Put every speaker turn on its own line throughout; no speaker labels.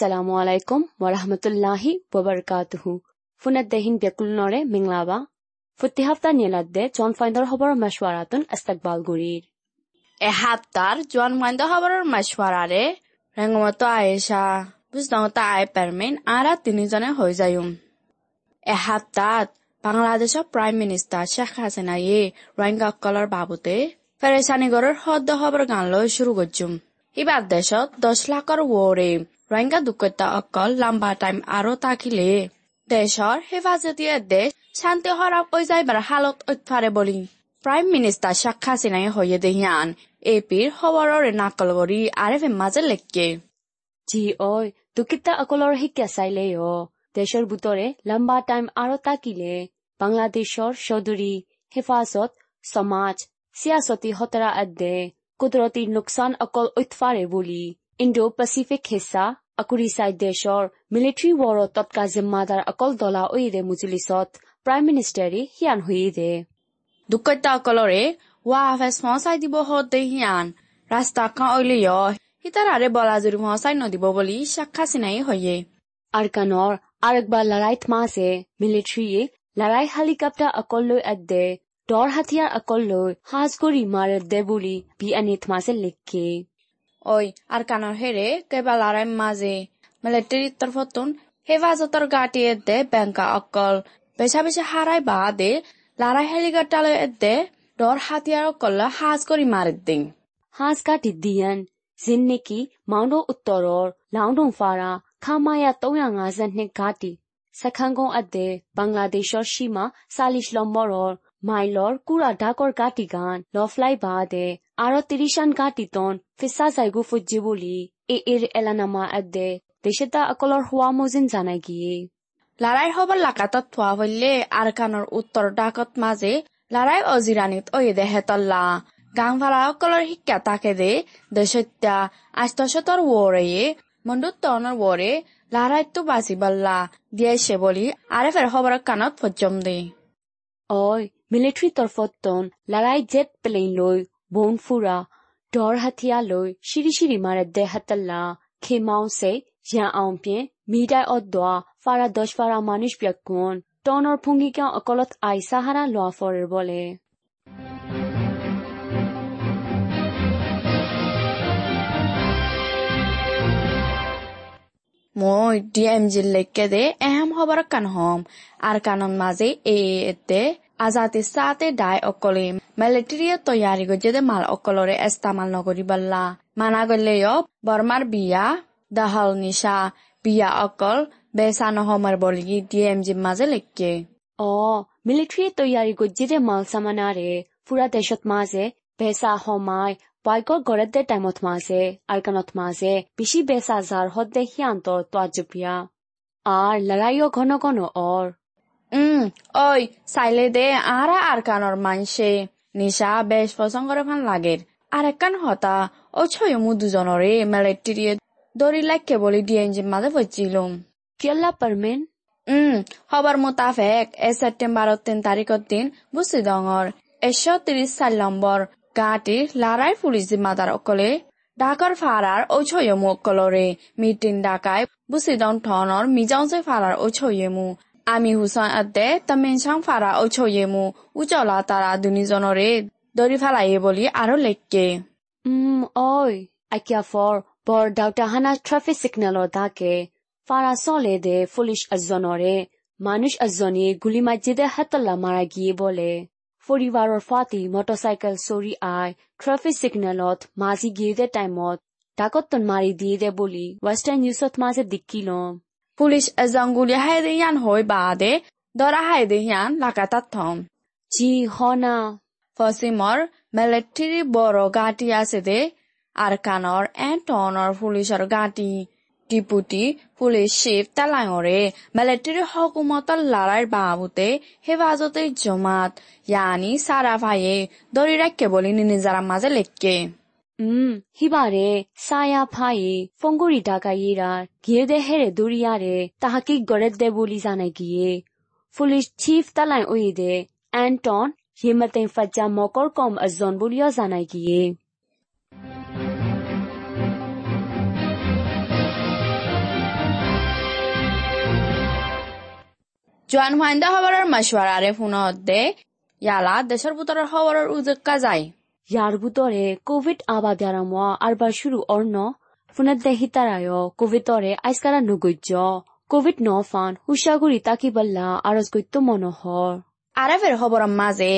Wa rahmatullahi wa barakatuhu. Funat dehin bekulnore minglaba. Futti hafta nieladde John Finder হবর মশওয়ারাতুন ইস্তেকবাল গুরির।
এ হাপ্তার জোয়ান mind খবরের মাসওয়ারারে রেঙ্গমতো আয়েশা বুঝদংতা আয় পারমেন আরা তিনিজনে হয়ে যায়ুম এ হাপ্তাত বাংলাদেশের প্রাইম মিনিস্টার শেখ হাসিনায়ে রোহিঙ্গা অকলর বাবুতে ফেরেসানিগরের হদ্দ খবর গান লই শুরু করছুম ইবার দেশত দশ লাখর ওরে রোহিঙ্গা দুঃখতা অকল লম্বা টাইম আরও তাকিলে দেশৰ হেফাজতীয় দেশ শান্তি হরক ওই যাইবার হালত ঐতফারে বলি প্ৰাইম মিনিষ্টাৰ শ্বেখ হাছিনাই হয়ে দেহিয়ান এপিৰ খবৰৰ নাকল কৰি আৰে মাজে লেখকে
জি ওই দুকিতা অকলর হিক্কা চাইলে ও দেশের বুতরে লম্বা টাইম আরও তাকিলে বাংলাদেশর সদুরি হেফাজত সমাজ সিয়াসতি হতরা আদে কুদরতি নুকসান অকল ঐতফারে বলি ইণ্ডো পেচিফিক হিচা আকুৰিচাই দেশৰ মিলিটাৰী ৱাৰত তৎকা জিম্মাদাৰ অকল দলা ঐৰে মুজুলিছত প্ৰাইম মিনিষ্টাৰী হিয়ান হৈ
দে দুকত্যাসকলৰে ৱা হেচ মহচাই দিব হতে হিয়ান ৰাস্তা কাঁ অলিয় সীতাৰাৰে বলাজুৰি মহচাই নদিব বুলি চাক্ষা চিনাই হয়ে
আৰকানৰ আৰু একবাৰ মাছে মিলিটাৰীয়ে লৰাই হেলিকপ্টাৰ অকল লৈ দে দৰ হাতিয়াৰ অকল লৈ সাজ কৰি মাৰ দে বুলি বি
এনিথ মাছে লিখে arcanajere que balaran mazi. Military tarfatun hevazatar gati edde banka akol. Besha besha harai baade lara helicopter edde dor hatiyar kolla has kori
maridin. Has gati diyan zinniki maundo uttoror laundon fara khamaya 352ဂါတီစခန်းကုန်းအပ်တဲ့ဘင်္ဂလားဒေ့ရှ်ရှိမှစာလီရှ်လော်မော်ရော် মাইলৰ কোৰ আধাকৰ গাটি গান লফলাই বা দে আৰু ত্ৰিশান গাটিতন ফিচা জাইগু ফুটজি বুলি এ এৰ এলানামা আদে দেশেতা অকলৰ হোৱা মজিন জানাই গিয়ে
লাৰাই হবৰ লাকাতত থোৱা হলে আৰ কাণৰ উত্তৰ ডাকত মাজে লাৰাই অজিৰাণীত অয়ে দেহে তল্লা গাং ভাড়া অকলৰ শিক্ষা তাকে দে দেশত্যা আস্তৰ ৱৰেয়ে মণ্ডুতৰণৰ ৱৰে লাৰাইতো বাজি বল্লা দিয়াইছে বুলি আৰে ফেৰ খবৰৰ কাণত ফজম দে
অই মিলিটাৰী তৰফতন লৰাই জেট প্লেন লৈ বন ফুৰা ডৰ হাথিয়া লৈ শিৰি শিৰি মাৰে দে হাতল্লা। খেমাওছে ইয়ান আউন পিন মিডাই অদ্দোৱা ফাৰা দশ ফাৰা মানুষ ব্যাকুন। টনৰ ফুংগিকাও অকলত আই সাহাৰা লোৱা ফৰেৰ বলে।
মই ডি এম জি লেখকে দে এহেম খবৰ কান হম আৰ কানন মাঝে এ এতে আজাতে সাতে ডাই অকলে মেলেটেরিয়া গজেদে মাল অকলরে এস্তামাল নগরি বললা মানা গলে বর্মার বিয়া দহল নিশা বিয়া অকল বেসা নহমার বলি ডিএম জি মাঝে লেখকে
অ মিলিটারি তৈয়ারি গজেদে মাল চামানাৰে রে পুরা দেশত মাঝে বেসা হমাই বাইক গড়ের দে টাইমত মাজে আলকানত মাজে বেশি বেসা যার হদ দেখি আন্তর তো আর লড়াইও ঘন ঘন অর
ওই চাইলে দে আরা আর কানর মানসে নিশা বেশ পছন্দ করে ভালো লাগের আর একখান হতা ও ছয় মু দুজনরে মিলিটারিয়ে দড়ি লাইকে বলি ডিএনজি মাঝে পড়ছিলুম
কিয়ল্লা পারমেন
উম খবর মোতাবেক এ সেপ্টেম্বরের তিন তারিখের দিন বুঝি ডঙর একশো ত্রিশ চার নম্বর গাঁটি লাৰাই পুলিচ জিম্মাদার অকলে। ঢাকার ফারার ও ছয়মু অকলরে মিটিং ডাকায় বুসিদং ঠনর মিজাংসে ফারার ও ছয়মু আমি হুসন আদে তামিনসাং ফারা ও ছয়মু উজলা তারা দুনিজনরে দরি ফেলাইয়ে বলি আরও লেখকে
উম ওই আইকিয়া ফর বর ডাউটাহানা ট্রাফিক সিগন্যালর দাকে ফারা চলে দে পুলিশ একজনরে মানুষ একজনে গুলি মাজিদে হাতল্লা মারা গিয়ে বলে পরিবাৰৰ ফাটি মটৰচাইকেল চৰি আই ট্ৰেফিক ছিগনেলত মাজি গিয়ে টাইমত ডাকতন মাৰি দিয়ে দে বুলি ৱেষ্টাৰ্ণ নিউজত মাজে দেখি লম
পুলিশ এজাঙ্গুলি হাইদেহিয়ান হৈ বাদে দৰা হাইদেহিয়ান লাগাতাৰ থম।
জি হনা
ফসিমৰ মেলেট্ৰিৰ বড়ো গাঁতি আছে দে আৰ এন টনৰ পুলিচৰ গাঁতি। ডিপুটি পুলিচ চিফ তালাঙৰে মেলেট্ৰিৰ হকুমতৰ লৰাইৰ বাবুতে হেফাজতে জমাত। য়ানি চাৰা ভাই দৰি ৰাখে বুলি নিজাৰ মাজে লেখকে
음, 히바레, 사야파이, 퐁고리 다가이라, 기에데헤레 도리아레, 타하키 거렛데
볼리자나기에,
폴리스 치프 탈라이 오이데, 안톤, 예마텐 파자 모코르콤 아존 볼리아자나기에.
জোয়ান ফাইন্দা হওয়ার মাসবার আরে ফোন দে ইয়ালা দেশের বুতরের হওয়ার উজেক্কা যায়
ইয়াৰ বুটৰে কোভিড আবা ব্যারাম আরবার শুরু অর্ণ ফুনের দেহি তারায় কোভিডরে আইসকারা নগৈজ্য কোভিড ন ফান হুশাগুড়ি তাকিবাল্লা আরজ গৈত্য মনোহর
আরে ফের খবৰৰ মাঝে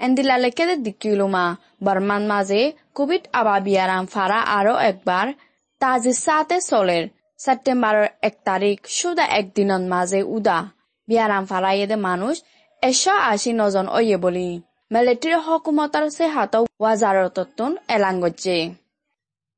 এন্দিলালেকে দিকিলুমা বর্মান মাঝে কোভিড আবা বিয়ারাম ফারা আরও একবার তাজি সাতে চলের সেপ্টেম্বরের এক তারিখ সুদা একদিনের মাঝে উদা বিয়ারাম ফারাইয়েদে মানুষ এশ আশি নজন অয়ে বলি মিলিটারি হকুমতার সে হাত ওয়াজারতন এলান গজ্জে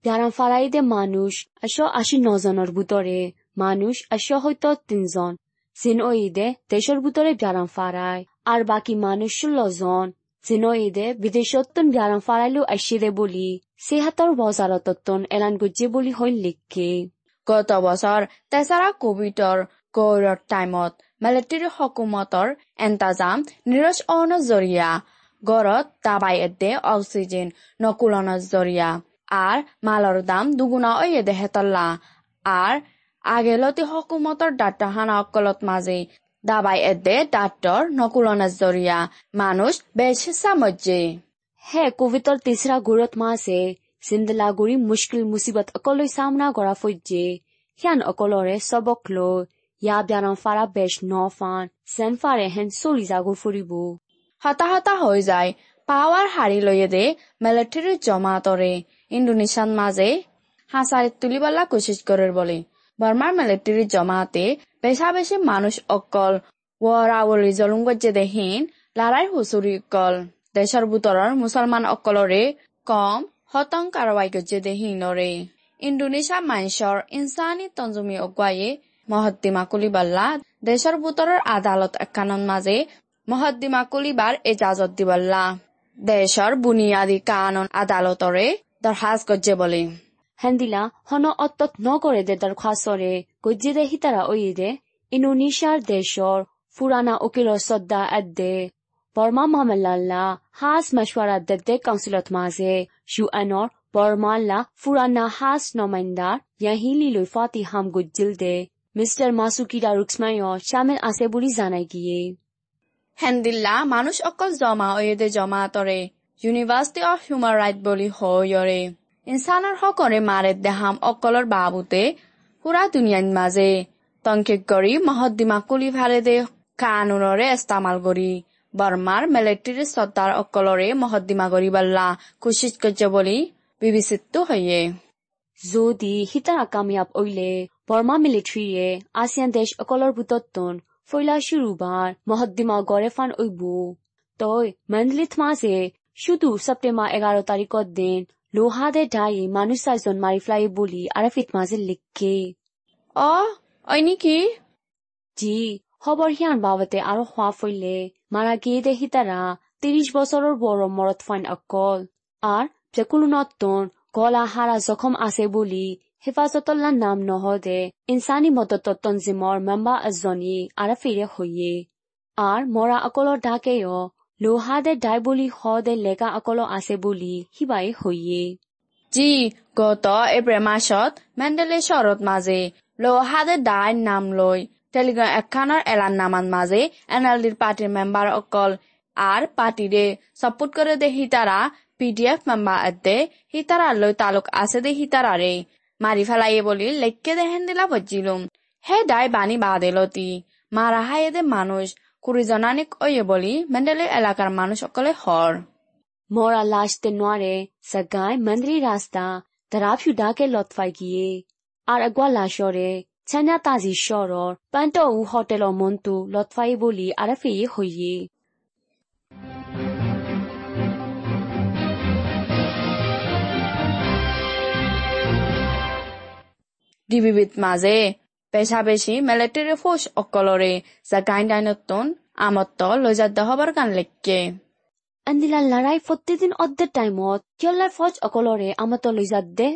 বিয়ারাম ফারাইদে মানুষ এশ আশি নজনের ভিতরে মানুষ এশ হয়তো তিনজন জিন ওইদে দেশের ভিতরে বিয়ারাম ফারাই আর বাকি মানুষ ষোলো জন জিন ওইদে বিদেশত্তন বিয়ারাম ফারাইলো আসিরে বলি সেহাতর বজারতন এলান গজ্জে বলি হইল লিখকে
গত বছৰ তেচাৰা কোভিডৰ গৌৰৰ টাইমত মিলিটাৰী হকুমতৰ এণ্টাজাম নিৰজ অনৰ জৰিয়া গড়ত দাবাই এদে অক্সিজেন নকুলনৰ জৰিয়া। আৰ মালৰ দাম দুগুণা অয়ে হেতল্লা আৰ আগেলতি হকুমতৰ ডাক্তাৰখানা অকলত মাজে দাবাই এদে ডাক্তৰ নকুলনৰ জৰিয়া। মানুষ বেশ সামজ্জে
হে কোভিডৰ তিসৰা গুৰত মাসে জিন্দলাগুৰি মুশকিল মুসিবত অকলৈ সামনা কৰা ফৈজে সিয়ান অকলৰে চবক লৈ। ইয়া বিয়াৰাম ফাৰা বেশ ন ফান। ফাৰে হেন চলি জাগো ফুৰিব।
হতাহতা হৈ যায়। পাৱাৰ হাৰি লৈয়ে দে মিলিটাৰী জমাতৰে। ইণ্ডোনেছিয়ান মাঝে হাসারে তুলিবাল্লা কোশিশ করার বলে। বর্মার মিলিটারি জমাতে বেশা বেশি মানুষ অকল ওয়ারাওলি জলুঙ্গজে দেহীন লারাই হুচুরি অকল। দেশৰ বুটৰৰ মুছলমান অকলৰে কম হতং কারবাই গজে দেহীনৰে ইণ্ডোনেছিয়া মাইনছৰ ইনসানি তঞ্জুমি অগুৱায়ে মহদ্দিমা কুলিবাল্লা দেশৰ বুটৰৰ আদালত একানৰ মাজে মহদ্দিমা কলিবাৰ এজাজত দিবল্লা দেশৰ বুনিয়াদী কানুন আদালতৰে দৰখাস্ত গজ্জে বলে।
হেন্দিলা হন অত্তত নকৰে দে দৰখাস্তৰে গজ্জে দে সীতাৰা ঐ দে। ইণ্ডোনেছিয়াৰ দেশৰ ফুৰানা উকিলৰ শ্ৰদ্ধা এদে বৰ্মা মহামল্লা হাজ মাছৱাৰা দে দে কাউঞ্চিলত মাজে। ইউ এনৰ বৰ্মাল্লা ফুৰাণা হাজ নমাইণ্ডাৰ য়াহিলি লৈ ফাতি হাম গুজিল দে। মিষ্টাৰ মাছুকিৰা ৰুক্সমায় চামিল আছে বুলি জানাই গিয়ে।
হেন্দিল্লা মানুষ অকল জমা ওয়েদে জমা তৰে ইউনিভাৰ্সিটি অফ হিউম্যান ৰাইট বলি হয়ৰে ইনসানৰ সকলে মাৰে দেহাম অকলৰ বাবুতে পুৰা দুনিয়াৰ মাজে। তংকিক কৰি মহদ্দিমা কুলি ভাৰে দে কানুনৰে ইস্তামাল কৰি। বৰ্মাৰ মিলিটাৰী শ্ৰদ্ধাৰ অকলৰে মহদ্দিমা কৰি বাল্লা কোচিছ কৰ্য বুলি বিবেচিত হয়ে
যদি হিতাৰা কামিয়াব ওইলে বৰ্মা মিলিটাৰীয়ে আসিয়ান দেশ অকলৰ বুটতন ফৈলা শুৰুবাৰ মহদ্দিমা গড়ে ফান ওইব তই মণ্ডলিত মাঝে শুধু সেপ্টেম্বর এগারো তারিখত দিন লোহাদে ডায়ে মানুষ চারজন মারি ফেলাই বলি আরাফিত মাঝে লিখে
অ অই নেকি
জি খবর হিয়ান বাবতে আরও হওয়া ফইলে মারা গিয়ে দেখি তারা তিরিশ বছরের বড় মরত ফাইন অকল আর যেকোনো নতুন গলা হারা জখম আছে বলি হেফাজতল্লাহ নাম নহদে ইনসানি মদত তঞ্জিমৰ মেম্বাৰ এজনী আৰাফিৰে হৈয়ে আৰ মৰা অকলৰ ডাকেও লোহাদে ডাই বুলি সদে লেগা অকল আছে বুলি সিবাই হৈয়ে
জি গত এপ্ৰিল মাসত মেণ্ডেলে মাজে লোহাদে ডাই নাম লৈ টেলিগ্ৰাম এখানৰ এলান নামান মাজে এন এল ডিৰ পাৰ্টিৰ মেম্বাৰ অকল আৰ পাৰ্টিৰে সাপোৰ্ট কৰে দে হিতাৰা পিডিএফ মেম্বাৰ এদে হিতাৰা লৈ তালুক আছে দে মাৰি দেহেন দিলা বজিলুম হে দাই বানি বাদেলতি মারা হাইয়ে দে মানুষ। কুড়ি জনানিক ওয়ে বলি মেন্ডেলের এলাকার মানুষ সকলে হর
মরা লাশতে নোয়ারে সগায় মন্দিরি রাস্তা তারাফিউ ডাকে লতফাই গিয়ে। আর আগwa লাশরে ছানা তাজি শরর পান্টো উ হোটেল মন্তু লতফাই বলি আরাফে হইয়ে
ডিবিবিত মাঝে পেশা বেশি মিলিটারি ফোর্স অকলরে জাগাইন ডাইনতন আমত্ত লজাদ্দ হবার গান লেখকে
আন্দিলা লড়াই প্রতিদিন অর্ধের টাইমত কিয়লার ফৌজ অকলরে আমত লৈ যাত দে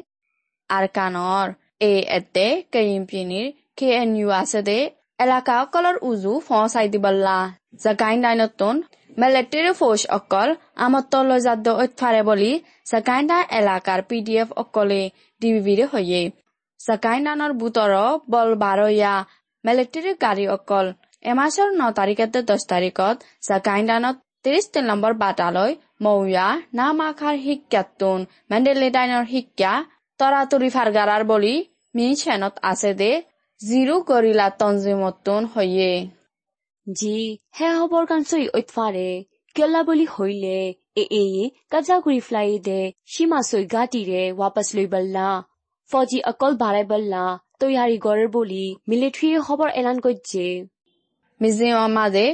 আর কানর এ এতে কেইমপিনির কে এন ইউ আছে দে এলাকা অকলর উজু ফসাই দিবল্লা জাগাইন ডাইনতন মিলিটারি ফোর্স অকল আমত্ত লজাদ্দ ঐতফারে বলি জাগাইন ডাইন এলাকার পিডিএফ অকলে ডিবিবিরে হয়ে জাগাইন ডাইনৰ বুটৰ বল বাৰয়া মিলিটাৰী গাড়ী অকল এমাসৰ ন তাৰিখতে দহ তাৰিখত জাগাইণ্ডানত ত্ৰিশ তিন নম্বৰ বাটালৈ মৌয়া নামাখাৰ শিক্ষাতোন মেণ্ডেলিটাইনৰ শিক্ষা তৰাতৰি ফাৰগাৰাৰ বুলি মি চেনত আছে দে। জিৰো গৰিলা তঞ্জিমতোন হয়ে
জি হে হবৰ কান চই ঐতফাৰে কিয়লা বুলি হইলে এ এ কাজা গুৰি ফ্লাই দে সীমা চই গাটিৰে ৱাপাস লৈ বল্লা ফজি অকল বাড়াই বল্লা তৈয়ারি গড়ের বলি মিলিটারি খবর এলান করছে
মিজিমৰ মাজে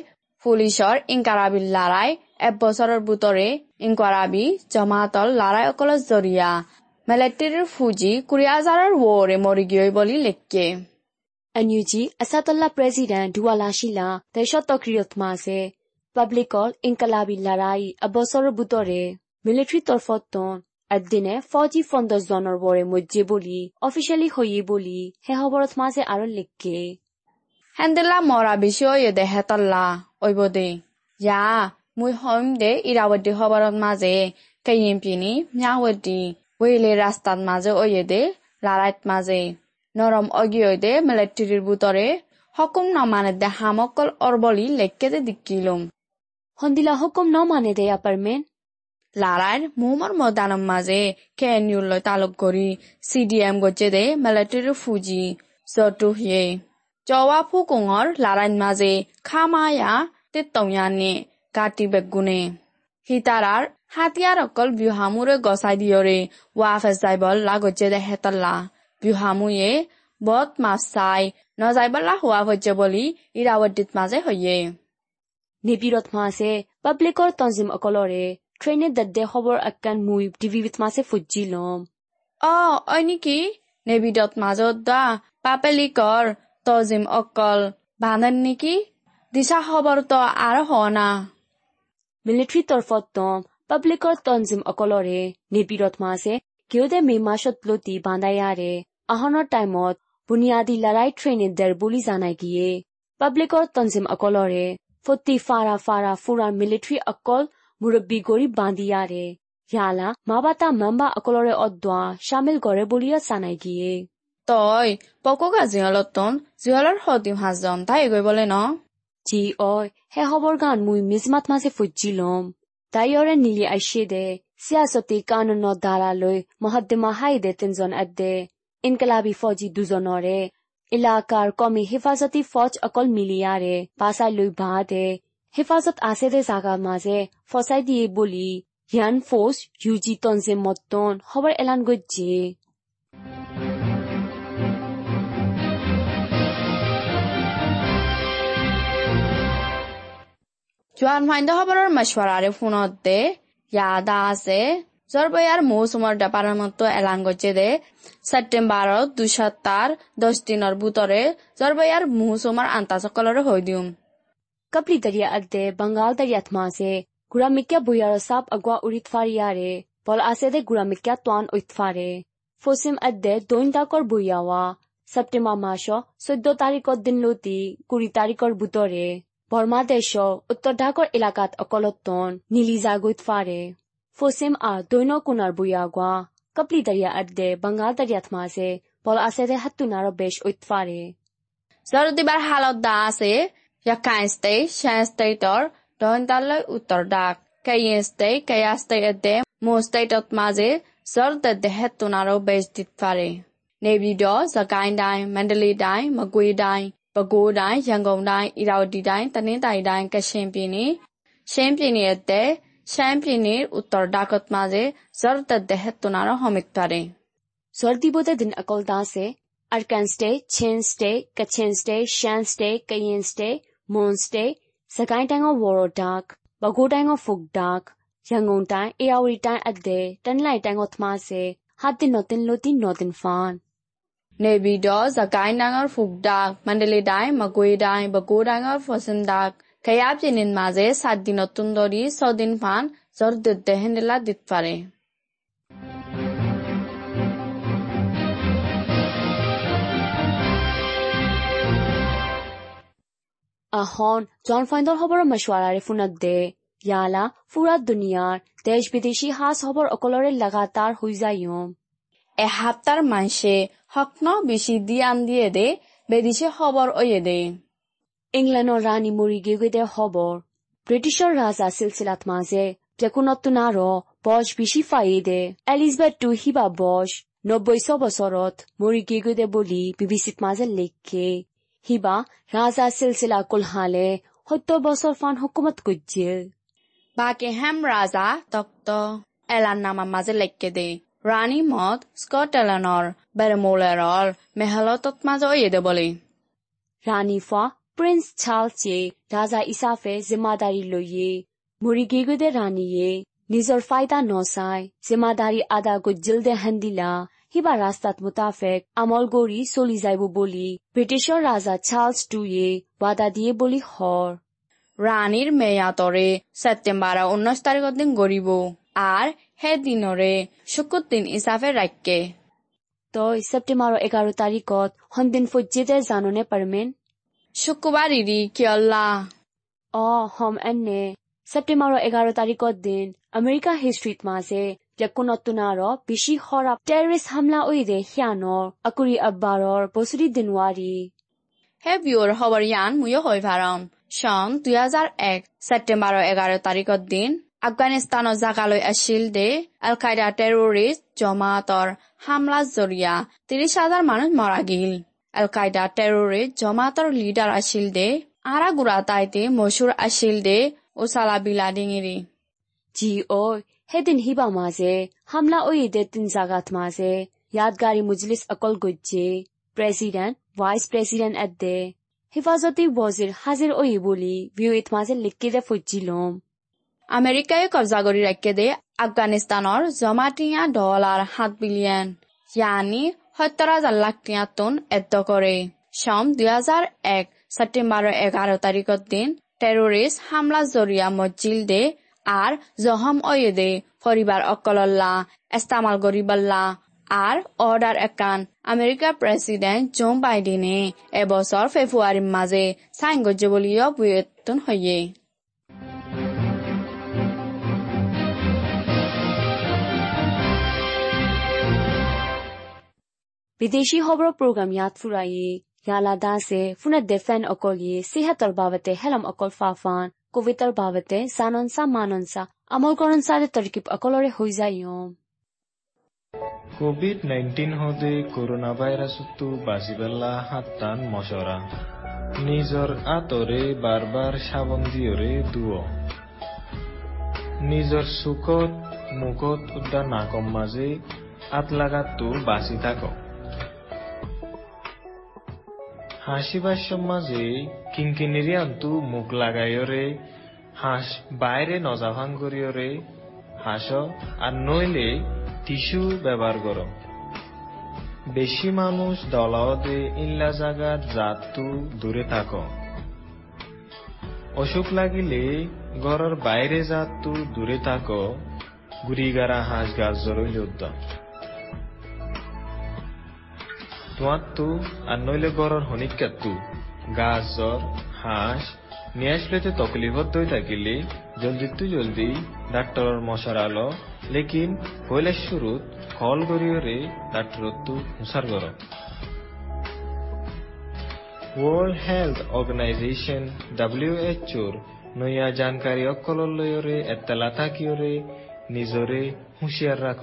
পুলিচৰ ইংকাৰাবি লাৰাই এবছৰৰ বুটৰে ইংকাৰাবি জমাতল লাৰাই অকলৰ জৰিয়া মিলিটাৰীৰ ফুজি কুৰি হাজাৰৰ ৱৰে মৰি গৈ বুলি লেখকে
NUG asatalla president duwala shila desho tokriyot mase publicol inkalabi larai abosor butore military torfoton এদিনে ফৌজি ফণ্ডজনৰ বৰে মজ্জে বুলি অফিচিয়েলি হৈয়ে বুলি সেহবৰত মাজে আৰু লিখকে
হেন্দেলা মৰা বিষয় দেহে তল্লা অব দে। যা মই হম দে ইৰাৱতী সবৰত মাজে কেইম পিনি ম্যাৱতী ৱেলে ৰাস্তাত মাজে অয়ে দে লাৰাইত মাজে। নৰম অগিয় দে মিলেট্ৰিৰ বুটৰে ন মানে দে হামকল অৰ বলি লেখকে দে দিকিলোম।
সন্দিলা হকুম মানে দে এপাৰ্টমেণ্ট
লাৰাই মোৰ মদানৰ মাজে কে তালুক কৰি চি ডি এম গজে দে মেলেটৰি ফুজি জটু হিয়ে জৱা ফু কোঙৰ লাৰাইন মাজে খামায়া তে টঙিয়ানে কাটি বেগুনে সীতাৰাৰ হাতীয়াৰ অকল বিহামুৰে গছাই দিয়ৰে ৱা ফেচাইবল লা দে হেতল্লা বিহামুয়ে বত মাছ চাই নজাইবলা হোৱা হৈছে বুলি ইৰাৱদ্দিত মাজে হয়ে
নিপীড়ত মাছে পাব্লিকৰ তঞ্জিম অকলৰে ট্ৰেইনে দাদ্দে খবৰ আকান মুই টিভিত মাছে ফুজি লম
অ অই নেকি নেবিদত মাজত দা পাপেলিকৰ তজিম অকল বান্ধেন নেকি দিশা খবৰ তো আৰু হনা
মিলিটাৰী তৰফত তম পাব্লিকৰ তঞ্জিম অকলৰে নিবিৰত মাছে কেউদে মে মাসত লতি বান্ধায়াৰে আহনৰ টাইমত বুনিয়াদী লৰাই ট্ৰেইনে দেৰ বুলি জানাই গিয়ে পাব্লিকৰ তঞ্জিম অকলৰে ফতি ফাৰা ফাৰা ফুৰাৰ মিলিটাৰী অকল মুৰব্বী গৰি বান্ধিয়াৰে ইয়ালা মাবাতা মেম্বা অকলৰে অদ্বা চামিল কৰে বুলিয়া জানাই গিয়ে।
তই পকোকা জিহলতন জিহলৰ সদিম হাজন তাই গৈ ন?
জি অই হে গান মুই মিজমাত মাঝে ফুজি লম। তাইয়ৰে নীলি আইসে দে চিয়াচতি কানুন ধাৰালৈ মহদ্দিমা হাই দে তিনজন এদে ইনকলাবী ফৌজি দুজনৰে ইলাকাৰ কমি হিফাজতি ফৌজ অকল মিলিয়াৰে পাচাই লৈ ভা দে। হেফাজত আছে দে জাগাৰ মাজে ফচাই দিয়ে বুলি ইয়ান ফৌজ ইউজি তনজে মতন খবৰ এলান গজ্জে
জোৱান ফাইন্দ খবৰৰ মশৱাৰাৰে ফোনত দে ইয়াদা আছে জরবয়ার মৌসুমর ডিপার্টমেন্ট এলান করছে দে সেপ্টেম্বরত দুই সপ্তাহ দশ দিনের ভিতরে জরবয়ার মৌসুমর আন্তাসকলরে হই দিম
ကပလီတရီအတဲဘင်္ဂါလတရီထမစေဂူရမီကဘူယာရဆပ်အကွာဥရစ်ဖာရီရဲဘောလအစဲတဲ့ဂူရမီကတွန်ဥစ်ဖာရဲဖိုစင်အတဲဒွိန်တာကော
ဘူယာဝါစပ်တမမာရှော17တာရီကောဒင်လို့တီကူရီတာရီကောဘူတော်ရဲဘော်မာဒေရှောဥတ္တဒါကောအီလာကတ်အ
ကောလတ်တွန်နီလီဇာဂူစ်ဖာ
ရဲ
ဖိုစင်အဒွိ
နိုကူနာဘူယာကွာကပလီတရီအတဲဘင်္ဂါလတရီထမစေဘောလအစဲတဲ့ဟတ်တူနာရောဘေ့ရှ်ဥစ်ဖာရဲဇာရူတီဘာဟာလောဒါစေ Rakhine State, Shan State or Dondalle Uttar Dak, Kayin State, Kaya State Ade, Mo State at Maze, Sir the Dehet Tunaro Bej Ditfare. Navy Do, Zakain Dai, Mandalay Dai, Magui Dai, Bago Dai, Yangon Dai, Iraudi Dai, Tani Dai Dai, Kashin Pini, Shin Pini Ade, Shan Pini, Uttar Dak at Maze, Sir the Dehet Tunaro Homitare.
स्वर्तिबोध दिन अकोलदा से Arakan state Chin state Kachin state Shan state Kayin state
မာဇေဇာတ်တဲ့ဟက်တနာရဟမစ်တာရင်
Zordi bode din akol da se Arkan State, Chin State, Kachin State, Shan State, Kayin State, မွန်စတေးစကိုင်းတိုင်းကဝေါ်ဒါတ်ဘကိုတိုင်းကဖုတ်ဒါတ်ရန်ကုန်တိုင်းအေယာဝတီတိုင်းအတဲ့တန်လိုက်တိုင်းကသမားစေဟာတင်နော်တင်လို့တင်နော်တင်ဖန်
နေပြီးတော့စကိုင်းတိုင်းကဖုတ်ဒါတ်မန္တလေးတိုင်းမကွေးတိုင်းဘကိုတိုင်းကဖော်စန်ဒါတ်ခရပြင်းနေမှာစေစတ်ဒီနော်တွန်ဒိုရီစောဒင်ဖန်ဇော်ဒတဲ့ဟန်ဒလာဒစ်ဖာရေ
আহন জন ফাইণ্ডৰ খবৰৰ মছৱাৰাৰে ফোনক দে ইয়ালা ফুৰা দুনিয়াৰ দেশ বিদেশী সাজ খবৰ অকলৰে লগাতাৰ হৈ যায়
এসপ্তাহ মানছে হকন বেছি দি আন দিয়ে দে বেদিছে খবৰ অয়ে দে
ইংলেণ্ডৰ ৰাণী মৰি গেগৈ দে খবৰ ব্ৰিটিছৰ ৰাজা চিলচিলাত মাজে টেকুনতো নাৰ বছ বিচি ফাই দে এলিজবেথ টু হিবা বছ নব্বৈশ বছৰত মৰি গৈ দে বুলি বিবিচিত মাজে লেখে হিবা ৰাজা চিলচিলা কুলহালে সত্তৰ বছৰ ফান হুকুমত গজ্জিল
বাকেহেম ৰাজা তক্ত এলাৰ নামা মাজে লেখকে দে ৰাণী মত স্কটলেণ্ডৰ বেৰমৌলেৰৰ মেহলতত মাজে অয়ে দে বুলি
ৰাণী ফা প্ৰিন্স চাৰ্লছে ৰাজা ইছাফে জিম্মাদাৰী লৈয়ে মৰি গেগুদে ৰাণীয়ে নিজৰ ফাইদা নচাই জিম্মাদাৰী আদা গজ্জিল দে হেন্দিলা সিবা ৰাস্তাত মুতাফেক আমল গৰি চলি যাইব বুলি ব্ৰিটিছৰ ৰাজা চাৰ্লছ টুয়ে ৱাদা দিয়ে বুলি হৰ।
রানীর মেয়াতরে সেপ্টেম্বর উনিশ তারিখ দিন গড়িব আর হে দিনরে শুকুর দিন হিসাবে রাখকে
তই ছেপ্টেম্বৰৰ এঘাৰ তাৰিখত সন্দিন ফজ্জিদে জাননে পাৰমেন?
শুক্রবার ইরি কিয়ল্লা
অ হম এনে। ছেপ্টেম্বৰৰ এঘাৰ তাৰিখত দিন আমেৰিকা হিষ্ট্ৰীত মাজে প্লেকুণতুনাৰ বেছি খৰাপ টেৰিষ্ট হামলা ওইদে সিয়ানৰ আকুৰি আব্বাৰৰ বছৰি দিনৱাৰী
হে বিয়ৰ খবর ইয়ান মুয়ো হৈ ভাৰম চন দুই হাজাৰ এক ছেপ্টেম্বৰৰ এঘাৰ তাৰিখৰ দিন আফগানিস্তানৰ জাগালৈ আছিল দে আল কায়দা টেৰৰিষ্ট জমাতৰ হামলাৰ জৰিয়া ত্ৰিশ হাজাৰ মানুহ মৰা গিল আল কায়দা টেৰৰিষ্ট জমাতৰ লিডাৰ আছিল দে আৰা গুড়া তাইতে মচুৰ আছিল দে উচালা বিলা ডিঙিৰি
জি সেইদিন হিবা মাজে হামলা ওইদে তিন জাগাত মাজে ইয়াদগাৰী মুজলিছ অকল গজ্জে প্ৰেচিডেণ্ট ভাইচ প্ৰেচিডেণ্ট এদে হেফাজতি ৱজিৰ হাজিৰ ওই বুলি ভিউইত মাজে লিখিদে ফজ্জিলম
আমেৰিকাই কব্জা কৰি ৰাখে দে আফগানিস্তানৰ জমাটিয়া ডলাৰ সাত বিলিয়ন ইয়ানি সত্তৰ হাজাৰ লাখ টিয়াটোন এদ্দ কৰে চম দুই হাজাৰ এক ছেপ্টেম্বৰৰ এঘাৰ তাৰিখৰ দিন টেৰৰিষ্ট হামলা জৰিয়া মজিল দে আর জহম অয়েদে পরিবার অকলল্লা এস্তামাল গরিবাল্লা। আর অর্ডার একান আমেরিকার প্রেসিডেন্ট জো বাইডেনে এবছর ফেব্রুয়ারির মাঝে সাইন গজ্জে বলিও বুয়েতন হইয়ে।
বিদেশি খবৰ প্ৰগ্ৰাম ইয়াত ফুৰায়ে। ইয়ালা দাসে ফুনে দেফেন অকল ইয়ে সিহাতৰ বাবতে হেলম অকল ফাফান। কবিতাৰ বাবতে জাননসা মাননসা আমল কৰণ চাৰে তৰকিব অকলৰে হৈ যায়
কোভিড নাইন্টিন হদে করোনা ভাইরাসতো বাঁচিবেলা হাত্তান মশরা নিজর আতরে বারবার সাবন দিয়রে দুয় নিজর সুখত মুখত উদ্দা নাকম মাঝে আত লাগাতো বাঁচি থাক হাসিবার মাঝে কিনকিনিরি আন্তু মুখ লাগাইরে হাঁস বাইরে নজাভাং করিয়রে হাঁস আর নইলে টিস্যু ব্যবহার করো। বেশি মানুষ দলাওদে ইল্লা জাগার জাতু দূরে থাক। অসুখ লাগিলে ঘরের বাইরে জাতু দূরে থাকো। গুড়িগারা হাঁস গাছ জরইল উদ্যম তোমার তু আর নইলে হনিকাতু গাছ, জ্বর, হাঁস, নিয়ে আসলেতে তকলিফত দই থাকিলে। জলদি তু জলদি মশার আলো। লেকিন পয়লার শুরুত কল গরিয়রে ডাক্তরত্তু হুসার গর ওয়ার্ল্ড হেলথ অর্গানাইজেশন ডাব্লিউএচওর নয়া জানকাৰী অকলৰ লৈৰে এতেলা থাকিয়ৰে নিজৰে হুঁচিয়াৰ ৰাখ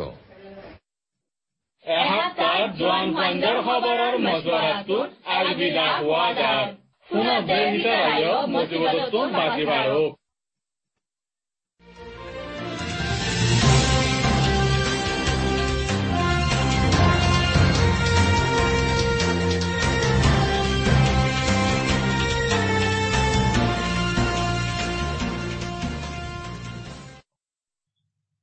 এসপ্তাহ জোৱান ভাণ্ডাৰ খবৰৰ মজুৰাটোত আলবিদা হোৱা যায় পুনৰ দেহ ভিতৰত মজুবতটো বাজি বাঢ়ক